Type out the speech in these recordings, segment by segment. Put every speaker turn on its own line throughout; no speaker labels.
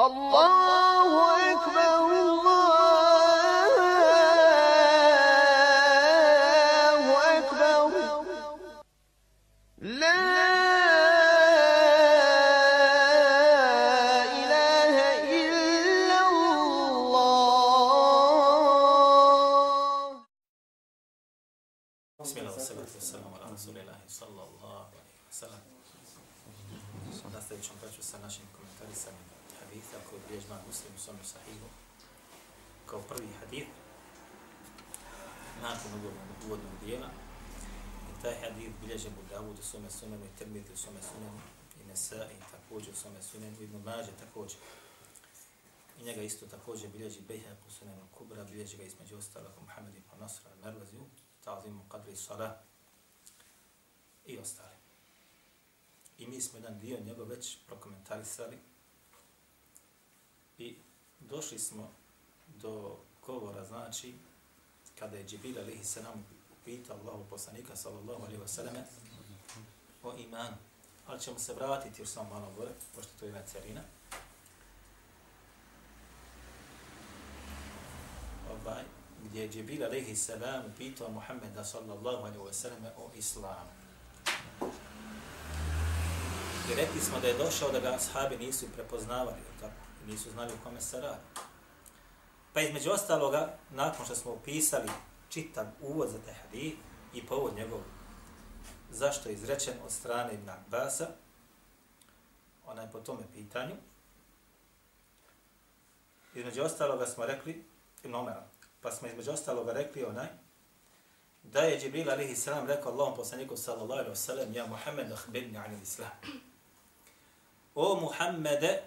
الله
Dawud sunenu i Tirmidhi u svome sunenu i Nesai također u svome sunenu i Ibn Mađe također. I njega isto također bilježi Bejhaq u sunenu Kubra, bilježi ga između ostalog Muhammed ibn Nasr al-Mervazi u Ta'zimu Qadri Salah i ostali. I mi smo jedan dio njega već prokomentarisali i došli smo do govora, znači, kada je Džibril alaihi salam upitao Allahu poslanika sallallahu alaihi wasallam o imanu. Ali ćemo se vratiti još samo malo gore, pošto to je jedna carina. Ovaj, gdje je Džibril alaihi salam pitao Muhammeda sallallahu alaihi wasallam o islamu. I rekli smo da je došao da ga ashabi nisu prepoznavali, tako? Nisu znali u kome se radi. Pa između ostaloga, nakon što smo upisali čitav uvod za te hadith i povod njegovog zašto je izrečen od strane Ibn Abbasa, onaj po tome pitanju, između ostaloga smo rekli, Ibn Omera, pa smo između ostaloga rekli onaj, da je Džibril alihi salam rekao Allahom poslaniku sallallahu alaihi wasallam, ja Muhammed ahbirni anil islam. O Muhammede,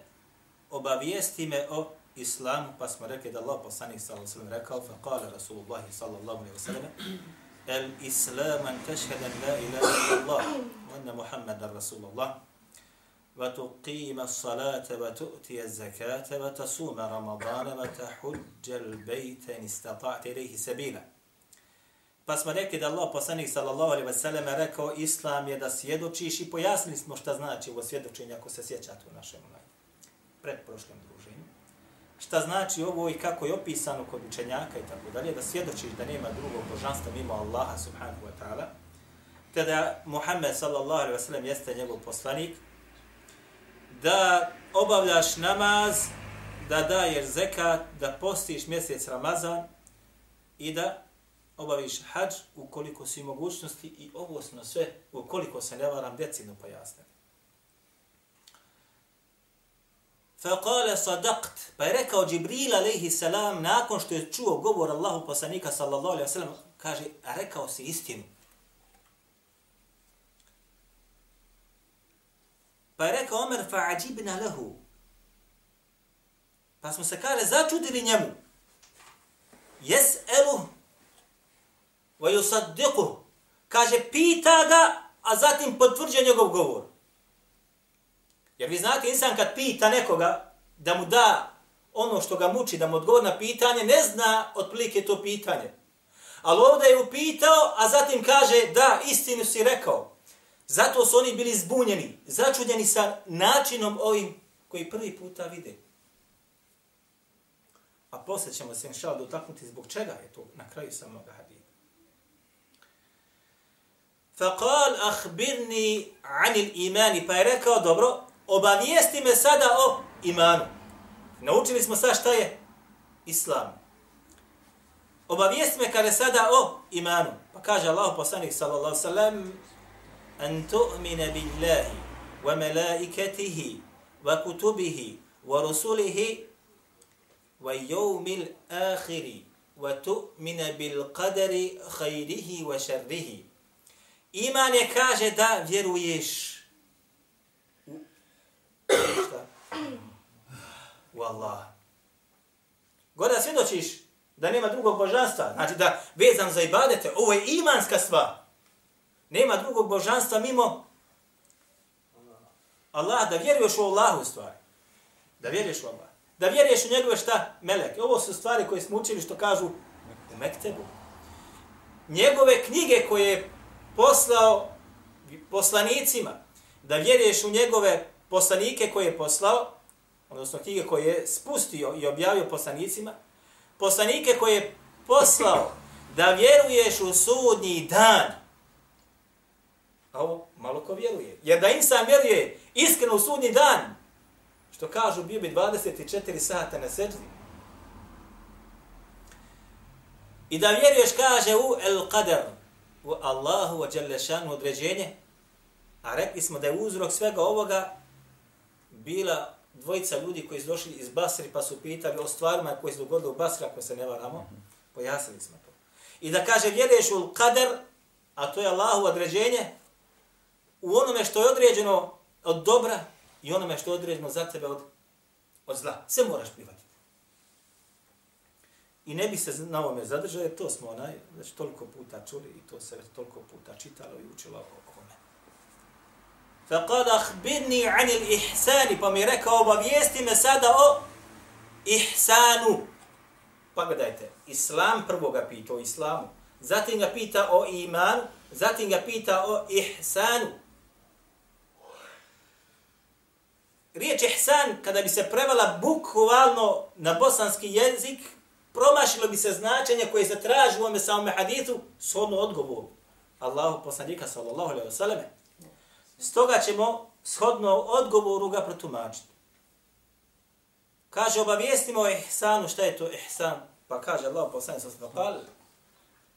obavijesti me o islamu, pa smo rekli da Allah poslanik sallallahu alaihi wasallam rekao, fa kala Rasulullah sallallahu alaihi wasallam, الإسلام أن islam an لا la ilaha illallah, wa anna رسول Rasulullah, wa الصلاة وتؤتي wa وتصوم zakata wa tasuma ramadana wa إليه سبيلا istata'ta sabila. Pa smo rekli da Allah poslanik sallallahu alaihi wa sallam rekao islam je da svjedočiš i pojasnili smo šta znači ovo svjedočenje ako se sjećate u našem onaj predprošlom. Šta znači ovo i kako je opisano kod učenjaka i tako dalje, da svjedočiš da nema drugog božanstva mimo Allaha subhanahu wa ta'ala, te da Muhammed sallallahu alaihi wa sallam jeste njegov poslanik, da obavljaš namaz, da daješ zekat, da postiš mjesec Ramazan i da obaviš hađ ukoliko si mogućnosti i ovo smo sve, ukoliko se ne varam, decidno pojasnili. Faqala sadaqt, pa je rekao Džibril alejhi salam nakon što je čuo govor Allahu poslanika sallallahu alejhi ve sellem, kaže rekao si istinu. Pa je rekao Omer fa'ajibna lahu. Pa smo se kaže začudili njemu. Jes'eluh wa yusaddiquhu kaže pita ga a zatim potvrđuje njegov govor jer vi znate insan kad pita nekoga da mu da ono što ga muči da mu odgovor na pitanje ne zna otprilike to pitanje. Ali ovdje je upitao a zatim kaže da istinu si rekao. Zato su oni bili zbunjeni začudjeni sa načinom ovim koji prvi puta vide. A poslije ćemo se inšala dotaknuti zbog čega je to na kraju samog hadisa Faqal akhbirni anil imani. Pa je rekao, dobro, obavijesti me sada o imanu. Naučili smo sad šta je islam. Obavijesti me kada sada o imanu. Pa kaže Allah poslanik sallallahu sallam an tu'mina billahi wa malaikatihi wa kutubihi wa rusulihi wa yawmil akhiri wa tu'mina bil qadari khayrihi wa sharrihi. Iman je kaže da vjeruješ šta? U Allah. Gore da svjedočiš da nema drugog božanstva, znači da vezan za ibadete, ovo je imanska stvar. Nema drugog božanstva mimo Allah, da vjeruješ u Allahu stvari. Da vjeruješ u Allah. Da vjeruješ u njegove šta? Meleke. Ovo su stvari koje smo učili što kažu u Mektebu. Njegove knjige koje je poslao poslanicima, da vjeruješ u njegove poslanike koje je poslao, odnosno knjige koje je spustio i objavio poslanicima, poslanike koje je poslao da vjeruješ u sudnji dan. A ovo malo ko vjeruje. Jer da insan vjeruje iskreno u sudnji dan, što kažu bio bi 24 sata na seđdi. I da vjeruješ, kaže, u el qadar, u Allahu wa Đalešanu određenje, a rekli smo da je uzrok svega ovoga bila dvojica ljudi koji su došli iz Basri pa su pitali o stvarima koje se dogodile u Basri, ako se ne varamo, pojasnili smo to. I da kaže, vjeruješ u kader, a to je Allahu određenje, u onome što je određeno od dobra i onome što je određeno za tebe od, od zla. Sve moraš prihvatiti. I ne bi se na ovome zadržao, jer to smo onaj, već toliko puta čuli i to se već toliko puta čitalo i učilo o kome. فَقَدْ أَخْبِرْنِي عَنِ الْإِحْسَانِ Pa mi je rekao, obavijesti me sada o ihsanu. Pa gledajte, Islam prvo ga pita o Islamu, zatim ga pita o imanu, zatim ga pita o ihsanu. Riječ ihsan, kada bi se prevala bukvalno na bosanski jezik, promašilo bi se značenje koje se traži u ome samome hadithu, shodno odgovoru. Allahu poslanika sallallahu alaihi wa sallam. Stoga ćemo shodno odgovoru ga protumačiti. Kaže, obavijestimo o ihsanu, šta je to ihsan? Pa kaže Allah poslanik sallallahu alaihi wa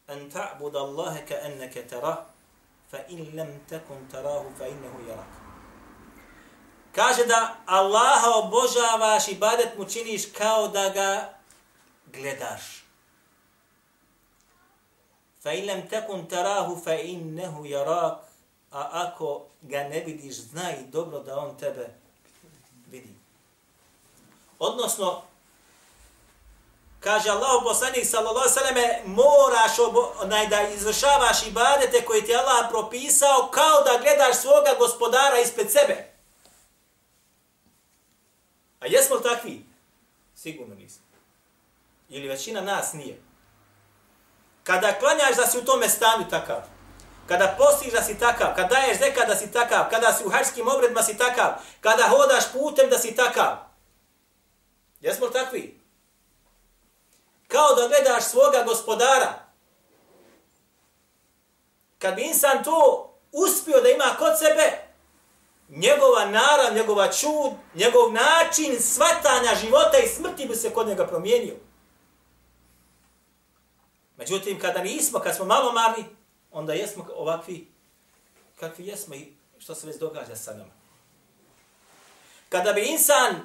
an ta'bud Allahe ka enneke tara, fa in lam takun tarahu, fa innehu jarak. Kaže da Allaha obožavaš i badet mu činiš kao da ga gledaš. Fa in lam takun tarahu fa innahu yarak. A ako ga ne vidiš, znaj dobro da on tebe vidi. Odnosno, kaže Allah poslanik sallallahu alejhi moraš obo, onaj da izvršavaš ibadete koje ti Allah propisao kao da gledaš svoga gospodara ispred sebe. A jesmo li takvi? Sigurno nismo ili većina nas nije. Kada klanjaš da si u tome stanju takav, kada postiš da si takav, kada daješ zeka da si takav, kada si u hajskim obredima si takav, kada hodaš putem da si takav. Jesmo li takvi? Kao da gledaš svoga gospodara. Kad bi insan to uspio da ima kod sebe, njegova narav, njegova čud, njegov način svatanja života i smrti bi se kod njega promijenio. Međutim, kada nismo, kad smo malo marni, onda jesmo ovakvi kakvi jesmo i što se već događa sa nama. Kada bi insan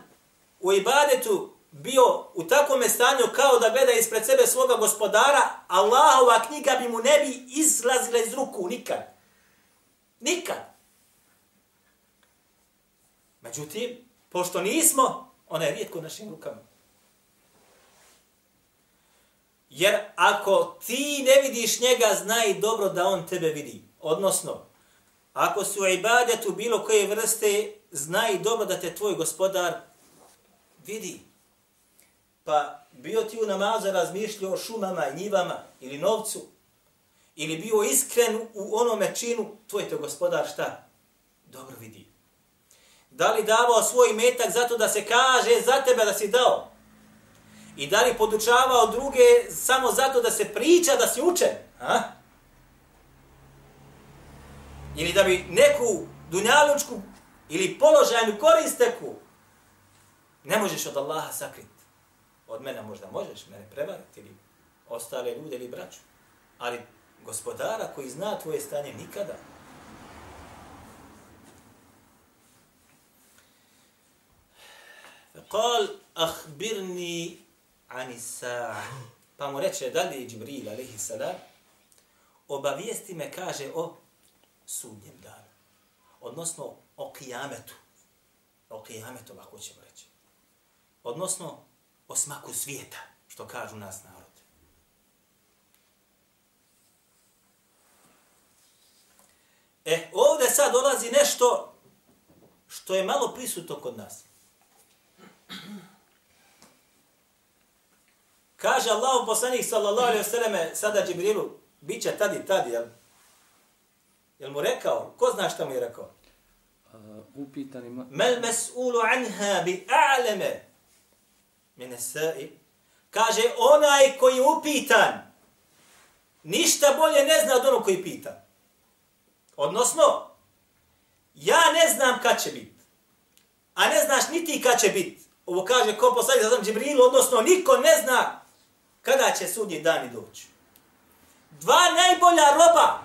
u ibadetu bio u takvom stanju kao da gleda ispred sebe svoga gospodara, Allahova knjiga bi mu ne bi izlazila iz ruku nikad. Nikad. Međutim, pošto nismo, ona je rijetko u našim rukama. Jer ako ti ne vidiš njega, znaj dobro da on tebe vidi. Odnosno, ako su ibadetu bilo koje vrste, znaj dobro da te tvoj gospodar vidi. Pa bio ti u namazu razmišljao o šumama i njivama ili novcu, ili bio iskren u onome činu, tvoj te gospodar šta? Dobro vidi. Da li davao svoj metak zato da se kaže za tebe da si dao? I da li podučavao druge samo zato da se priča da si učen? Ha? Ili da bi neku dunjalučku ili položajnu koristeku ne možeš od Allaha sakriti. Od mene možda možeš, mene prevariti ili ostale ljude ili braću. Ali gospodara koji zna tvoje stanje nikada. قال أخبرني anisa. Pa mu reče dalje Džibril, alaihi salam, obavijesti me, kaže, o sudnjem danu. Odnosno, o kijametu. O kijametu, ako ćemo reći. Odnosno, o smaku svijeta, što kažu nas narod. E, ovdje sad dolazi nešto što je malo prisutno kod nas. Kaže Allah poslanik sallallahu alaihi wasallam sada Džibrilu, bit će tad i tad, jel? Jel mu rekao? Ko zna šta mu je rekao?
A, upitanima,
Mel mes'ulu anha bi a'leme mine sa'i. Kaže, onaj koji je upitan, ništa bolje ne zna od onog koji pita. Odnosno, ja ne znam kad će biti. A ne znaš niti kad će biti. Ovo kaže ko poslali za Džibrilu, odnosno niko ne zna kada će sudnji dani doći. Dva najbolja roba,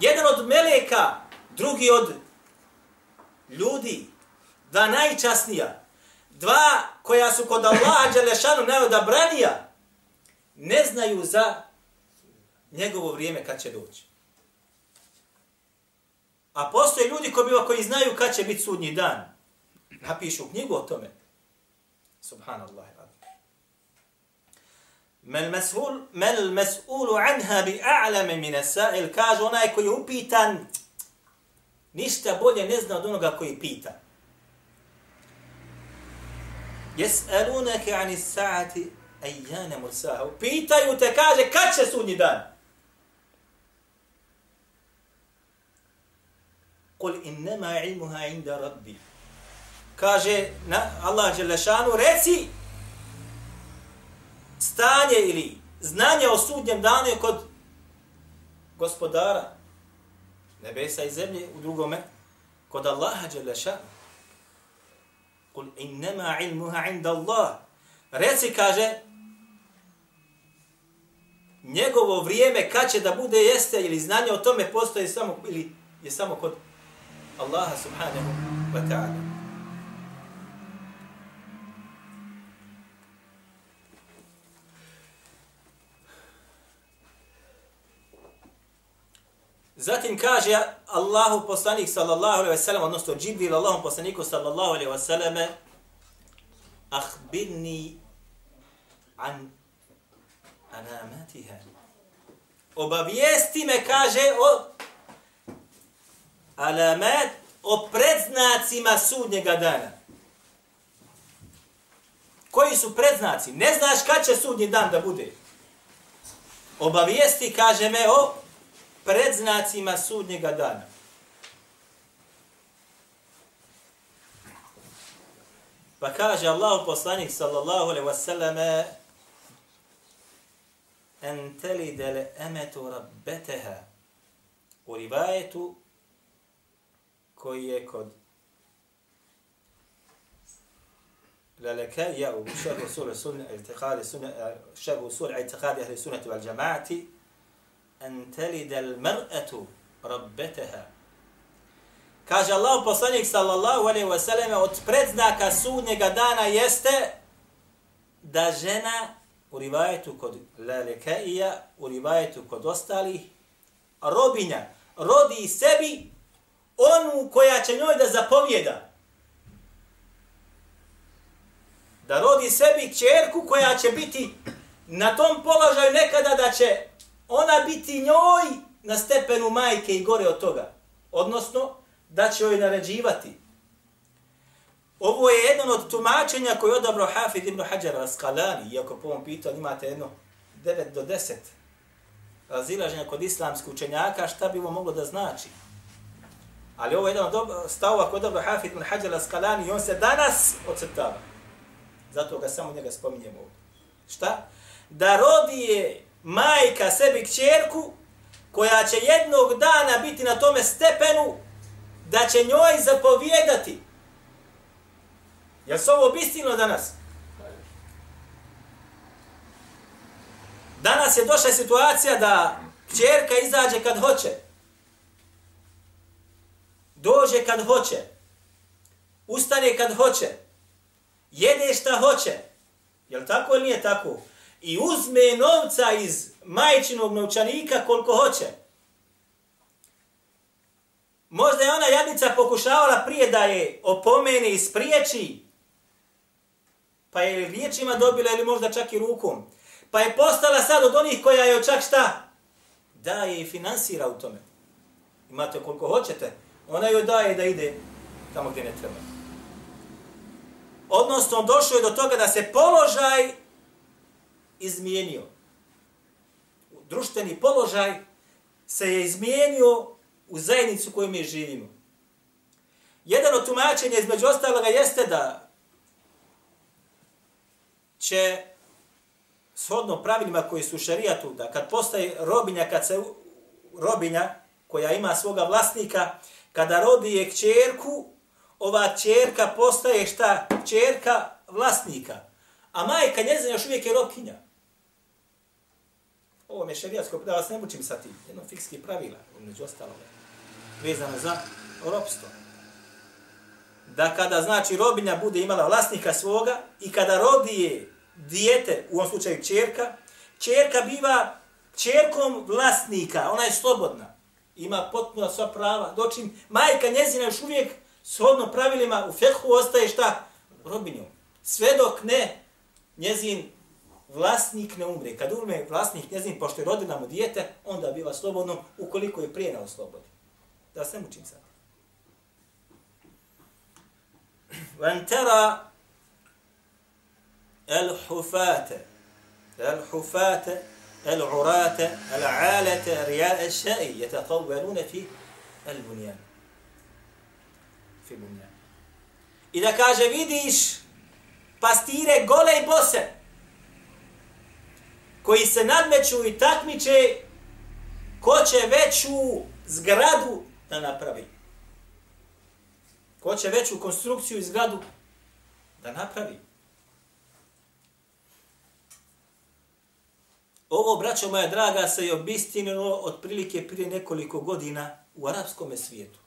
jedan od meleka, drugi od ljudi, dva najčasnija, dva koja su kod Allaha Đelešanu najodabranija, ne znaju za njegovo vrijeme kad će doći. A postoje ljudi koji, koji znaju kad će biti sudnji dan. Napišu knjigu o tome. Subhanallah. Mel mes'ul mel mes'ulu anha bi a'lama min as-sa'il kaže onaj koji je upitan ništa bolje ne zna od onoga koji pita. Jes'alunaka 'ani as-sa'ati ayyana mursaha. Pitaju te kaže kad će sudnji dan? Kul innama ilmuha inda rabbi. Kaže na Allah šanu reci stanje ili znanje o sudnjem danu je kod gospodara nebesa i zemlje u drugome kod Allaha Đelešanu. Kul innama ilmuha inda Allah. Reci, kaže, njegovo vrijeme kad će da bude jeste ili znanje o tome postoji samo ili je samo kod Allaha subhanahu wa ta'ala. Zatim kaže Allahu poslanik sallallahu alejhi ve sellem odnosno Džibril Allahom poslaniku sallallahu alejhi ve selleme akhbirni an anamatiha. Obavijesti me kaže o alamat o predznacima sudnjega dana. Koji su predznaci? Ne znaš kad će sudnji dan da bude. Obavijesti, kaže me, o predznacima sudnjega dana. Pa kaže Allah poslanik sallallahu alaihi wasallam en telide le emetu rabbeteha u rivajetu koji je kod لالكائية أو شرح أصول سنة اعتقاد سنة شرح أصول اعتقاد أهل السنة والجماعة an talida al mar'atu rabbataha kaže Allahu poslanik sallallahu alejhi ve selleme od predznaka sudnjega dana jeste da žena u rivajetu kod Lalekeija, u rivajetu kod ostalih, robinja rodi sebi onu koja će njoj da zapovjeda. Da rodi sebi čerku koja će biti na tom položaju nekada da će ona biti njoj na stepenu majke i gore od toga. Odnosno, da će joj naređivati. Ovo je jedan od tumačenja koji je odabrao Hafid ibn Hajar al-Skalani, iako po ovom pitanju imate jedno 9 do 10 razilaženja kod islamskih učenjaka, šta bi ovo moglo da znači? Ali ovo je jedan od stavova koje je odabrao Hafid ibn Hajar al-Skalani i on se danas ocrtava. Zato ga samo njega spominjemo ovdje. Šta? Da rodi je majka sebi kćerku koja će jednog dana biti na tome stepenu da će njoj zapovjedati. Jel se ovo obistino danas? Danas je došla situacija da kćerka izađe kad hoće. Dođe kad hoće. Ustane kad hoće. Jede šta hoće. Jel tako ili nije tako? I uzme novca iz majčinog novčanika koliko hoće. Možda je ona jadnica pokušavala prije da je opomene i spriječi, pa je riječima dobila ili možda čak i rukom. Pa je postala sad od onih koja je čak šta? Daje i finansira u tome. Imate koliko hoćete, ona joj daje da ide tamo gdje ne treba. Odnosno, došlo je do toga da se položaj izmijenio. Društveni položaj se je izmijenio u zajednicu kojoj mi živimo. Jedan od tumačenja između ostaloga jeste da će shodno pravilima koji su u šarijatu, da kad postaje robinja, kad se robinja koja ima svoga vlasnika, kada rodi je kćerku, ova čerka postaje šta? Čerka vlasnika. A majka njezina još uvijek je robkinja. Ovo mi je šarijatsko, da vas ne mučim sa tim. Jedno fikski pravila, među ostalog, vezano za ropstvo. Da kada, znači, robinja bude imala vlasnika svoga i kada rodi je dijete, u ovom slučaju čerka, čerka biva čerkom vlasnika, ona je slobodna. Ima potpuno sva prava. Dočim, majka njezina još uvijek shodno pravilima u fekhu ostaje šta? Robinjom. Sve dok ne njezin vlasnik ne umre. Kad umre vlasnik njezin, pošto je rodila mu dijete, onda biva slobodno, ukoliko je prije na oslobodi. Da se mučim sad. Van tera el hufate, el hufate, el urate, el alete, rija el še'i, je fi el bunijan. Fi bunijan. I da kaže, vidiš, pastire gole i bose koji se nadmeću i takmiče ko će veću zgradu da napravi. Ko će veću konstrukciju i zgradu da napravi. Ovo, braćo moja draga, se je obistinilo otprilike prije nekoliko godina u arapskom svijetu.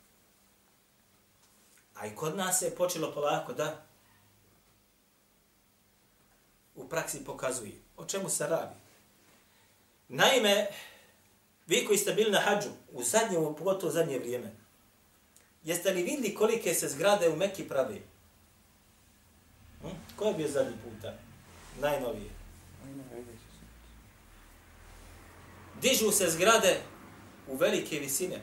A i kod nas se je počelo polako da u praksi pokazuje. O čemu se radi? Naime, vi koji ste bili na hađu, u zadnje, pogotovo u zadnje vrijeme, jeste li vidli kolike se zgrade u Mekki pravi? Hm? Ko je bio zadnji puta? Najnovije. Dižu se zgrade u velike visine.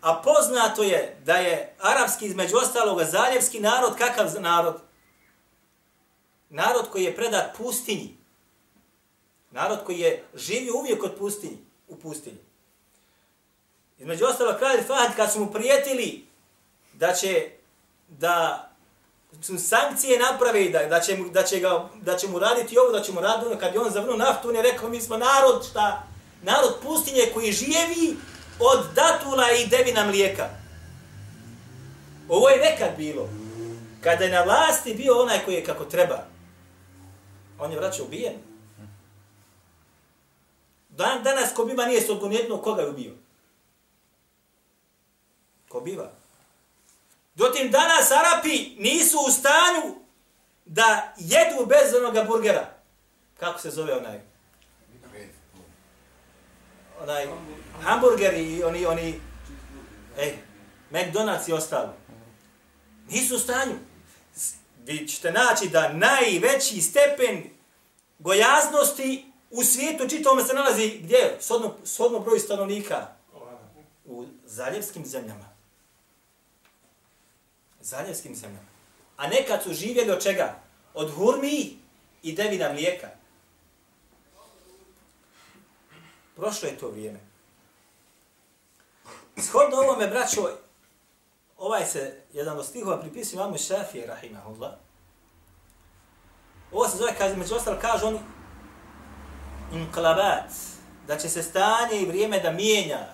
A poznato je da je arapski između ostaloga zaljevski narod, kakav narod? Narod koji je predat pustinji. Narod koji je živio uvijek od pustinji, u pustinji. Između ostalo kralj Fahad kad su mu prijetili da će da su sankcije napravi da, da, će, da, će ga, da će mu raditi ovo, da će mu raditi ono, kad je on zavrnuo naftu, on je rekao mi smo narod šta? Narod pustinje koji živi od datula i devina mlijeka. Ovo je nekad bilo. Kada je na vlasti bio onaj koji je kako treba. On je vraćao ubijen. Dan, danas ko biva nije sodgonetno koga je ubio. Ko biva. Dotim danas Arapi nisu u stanju da jedu bez onoga burgera. Kako se zove onaj? Onaj hamburger i oni, oni, ej, McDonald's i ostalo. Nisu u stanju. Vi ćete naći da najveći stepen gojaznosti u svijetu čitavom se nalazi gdje? Sodno, sodno broj stanovnika. U zaljevskim zemljama. Zaljevskim zemljama. A nekad su živjeli od čega? Od hurmi i devina mlijeka. Prošlo je to vrijeme. Shodno ovome, braćo, ovaj se, jedan od stihova pripisuje imamu Šafije, rahimahullah. Ovo se zove, kaže, među ostalo, kaže oni, inklabat, da će se stanje i vrijeme da mijenja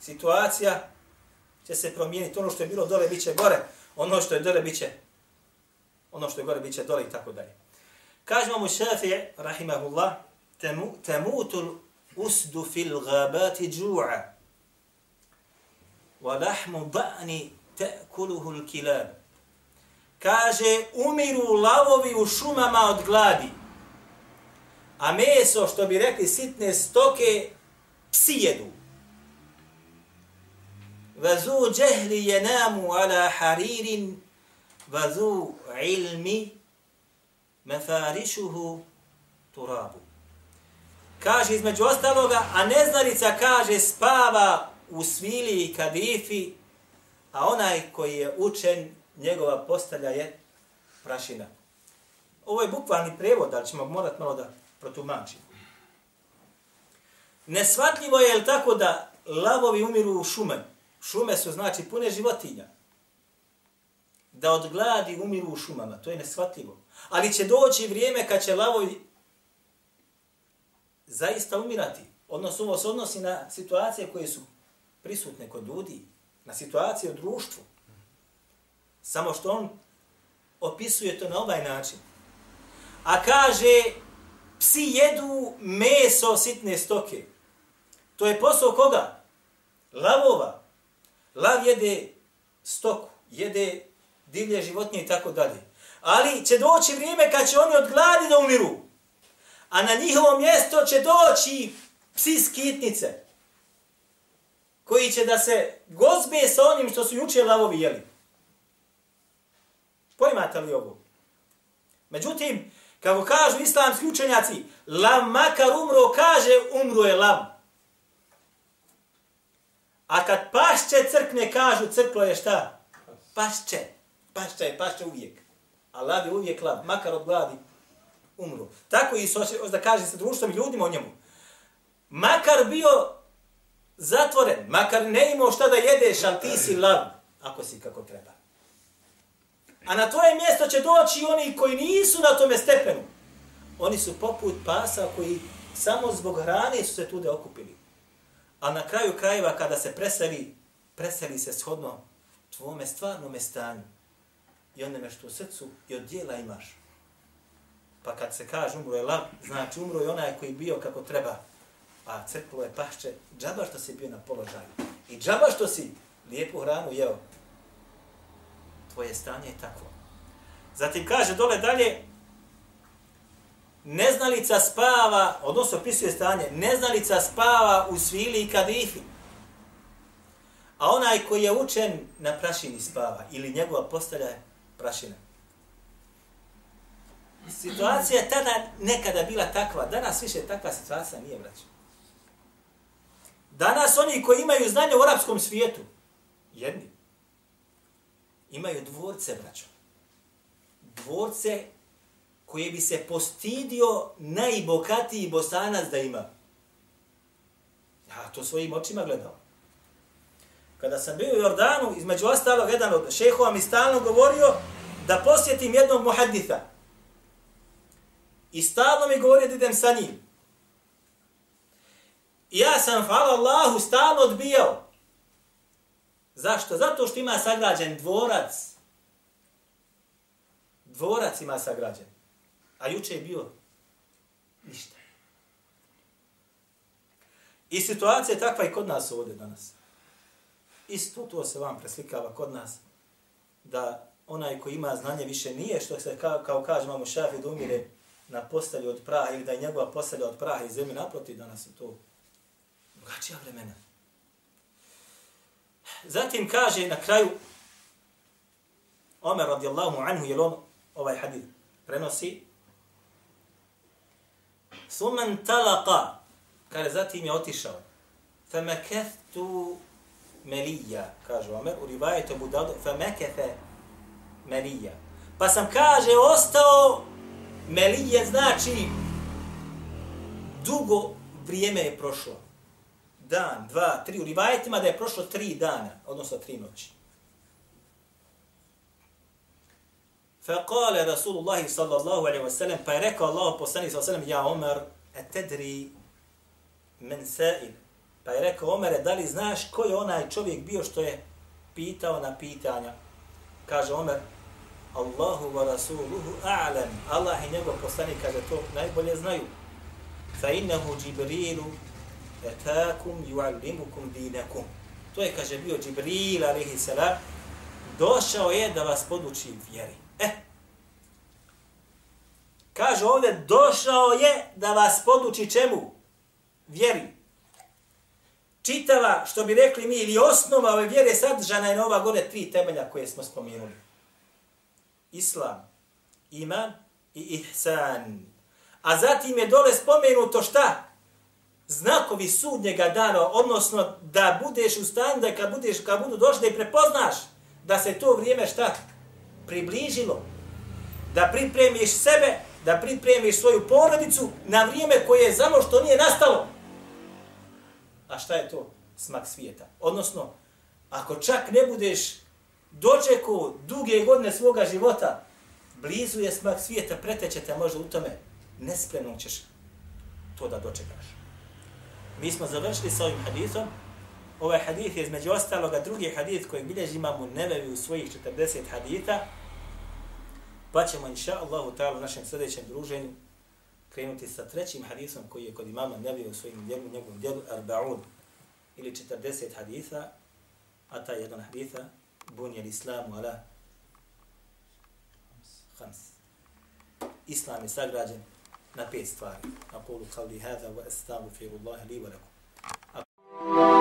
situacija, će se promijeniti. Ono što je bilo dole, bit će gore. Ono što je dole, bit će ono što je gore, bit će dole i tako dalje. Kaže mu Šafije, rahimahullah, temutul usdu fil gabati džu'a, wa lahmu da'ni ta'kuluhu al-kilab. Kaže, umiru lavovi u šumama od gladi, a meso, što bi rekli sitne stoke, psi jedu. Vazu džehli jenamu ala haririn, vazu ilmi mefarišuhu turabu. Kaže između ostaloga, a neznalica kaže spava u svili i kadifi, a onaj koji je učen, njegova postelja je prašina. Ovo je bukvalni prevod, ali ćemo morati malo da protumačimo. Nesvatljivo je, je tako da lavovi umiru u šume? Šume su znači pune životinja. da od gladi umiru u šumama. To je nesvatljivo. Ali će doći vrijeme kad će lavovi zaista umirati. Odnosno, ovo se odnosi na situacije koje su prisutne kod ljudi, na situacije u društvu. Samo što on opisuje to na ovaj način. A kaže, psi jedu meso sitne stoke. To je posao koga? Lavova. Lav jede stoku, jede divlje životinje i tako dalje. Ali će doći vrijeme kad će oni od gladi da umiru. A na njihovo mjesto će doći psi skitnice koji će da se gozbe sa onim što su juče lavovi jeli. Pojmate li ovo? Međutim, kako kažu islamski učenjaci, lav makar umro, kaže umro je lav. A kad pašće crkne, kažu crklo je šta? Pašće. Pašće je, pašće uvijek. A lav je uvijek lav, makar od gladi umro. Tako i da kaže sa društvom i ljudima o njemu. Makar bio zatvoren, makar ne imao šta da jedeš, ali ti si lav, ako si kako treba. A na tvoje mjesto će doći oni koji nisu na tome stepenu. Oni su poput pasa koji samo zbog hrane su se tude okupili. A na kraju krajeva kada se preseli, preseli se shodno tvome stvarnome stanju i onome što u srcu i od dijela imaš. Pa kad se kaže umro je lav, znači umro je onaj koji bio kako treba. A crklo je pašće, džaba što si bio na položaju. I džaba što si lijepu hranu jeo. Tvoje stanje je takvo. Zatim kaže dole dalje, neznalica spava, odnosno opisuje stanje, neznalica spava u svili i kadifi. A onaj koji je učen na prašini spava ili njegova postelja je prašina. Situacija je tada nekada bila takva, danas više takva situacija nije vraća. Danas oni koji imaju znanje u arapskom svijetu, jedni, imaju dvorce, braćo. Dvorce koje bi se postidio najbokatiji bosanac da ima. Ja to svojim očima gledao. Kada sam bio u Jordanu, između ostalog, jedan od šehova mi stalno govorio da posjetim jednog muhaditha. I stalno mi govorio da idem sa njim. Ja sam, hvala Allahu, stalno odbijao. Zašto? Zato što ima sagrađen dvorac. Dvorac ima sagrađen. A juče je bio ništa. I situacija je takva i kod nas ovdje danas. Isto to se vam preslikava kod nas. Da onaj ko ima znanje više nije što se kao, kao kaže mamu šafi da umire na postelju od praha ili da je njegova postelja od praha i zemlje naproti danas je to drugačija vremena. Zatim kaže na kraju Omer radijallahu anhu, jer on ovaj hadith prenosi Suman talaqa, kaže zatim je otišao. Famekethtu melija, kaže Omer, u rivajetu Budadu, femekethe melija. Pa sam, kaže, ostao melije, znači dugo vrijeme je prošlo dan, dva, tri, u rivajetima da je prošlo tri dana, odnosno tri noći. Fekale Rasulullah sallallahu alaihi wa sallam, pa je rekao Allah poslani sallallahu alaihi wasallam, ja Omer, etedri men sa'il. Pa je rekao Omer, da li znaš ko je onaj čovjek bio što je pitao na pitanja? Kaže Omer, Allahu wa Rasuluhu a'lam. Allah i njegov poslani, kaže to, najbolje znaju. Fa innehu Jibrilu etakum yuallimukum dinakum. To je, kaže, bio Džibril, alaihi salam, došao je da vas poduči vjeri. E, kaže ovdje, došao je da vas poduči čemu? Vjeri. Čitava, što bi rekli mi, ili osnova ove vjere sadržana je na ova gore tri temelja koje smo spomenuli. Islam, iman i ihsan. A zatim je dole spomenuto šta? Znakovi sudnjega dana, odnosno da budeš u stanju da kad, budeš, kad budu došli da i prepoznaš da se to vrijeme šta približilo, da pripremiš sebe, da pripremiš svoju porodicu na vrijeme koje je samo što nije nastalo. A šta je to? Smak svijeta. Odnosno, ako čak ne budeš dočekao duge godine svoga života, blizu je smak svijeta, pretećete možda u tome, nespremno ćeš to da dočekaš. Mi smo završili sa ovim hadithom. Ovaj hadith je između ostaloga drugi hadith koji bilježi imamo nevevi u svojih 40 haditha. Pa ćemo, inša Allahu ta'ala, u našem sljedećem druženju krenuti sa trećim hadithom koji je kod imama nevevi u svojim djelu, njegovom djelu Arbaun ili 40 haditha, a taj jedan haditha bunje l-islamu ala hams. Islam je sagrađen na pet stvari. Aqulu qavli hadha wa astaghfirullaha li wa lakum.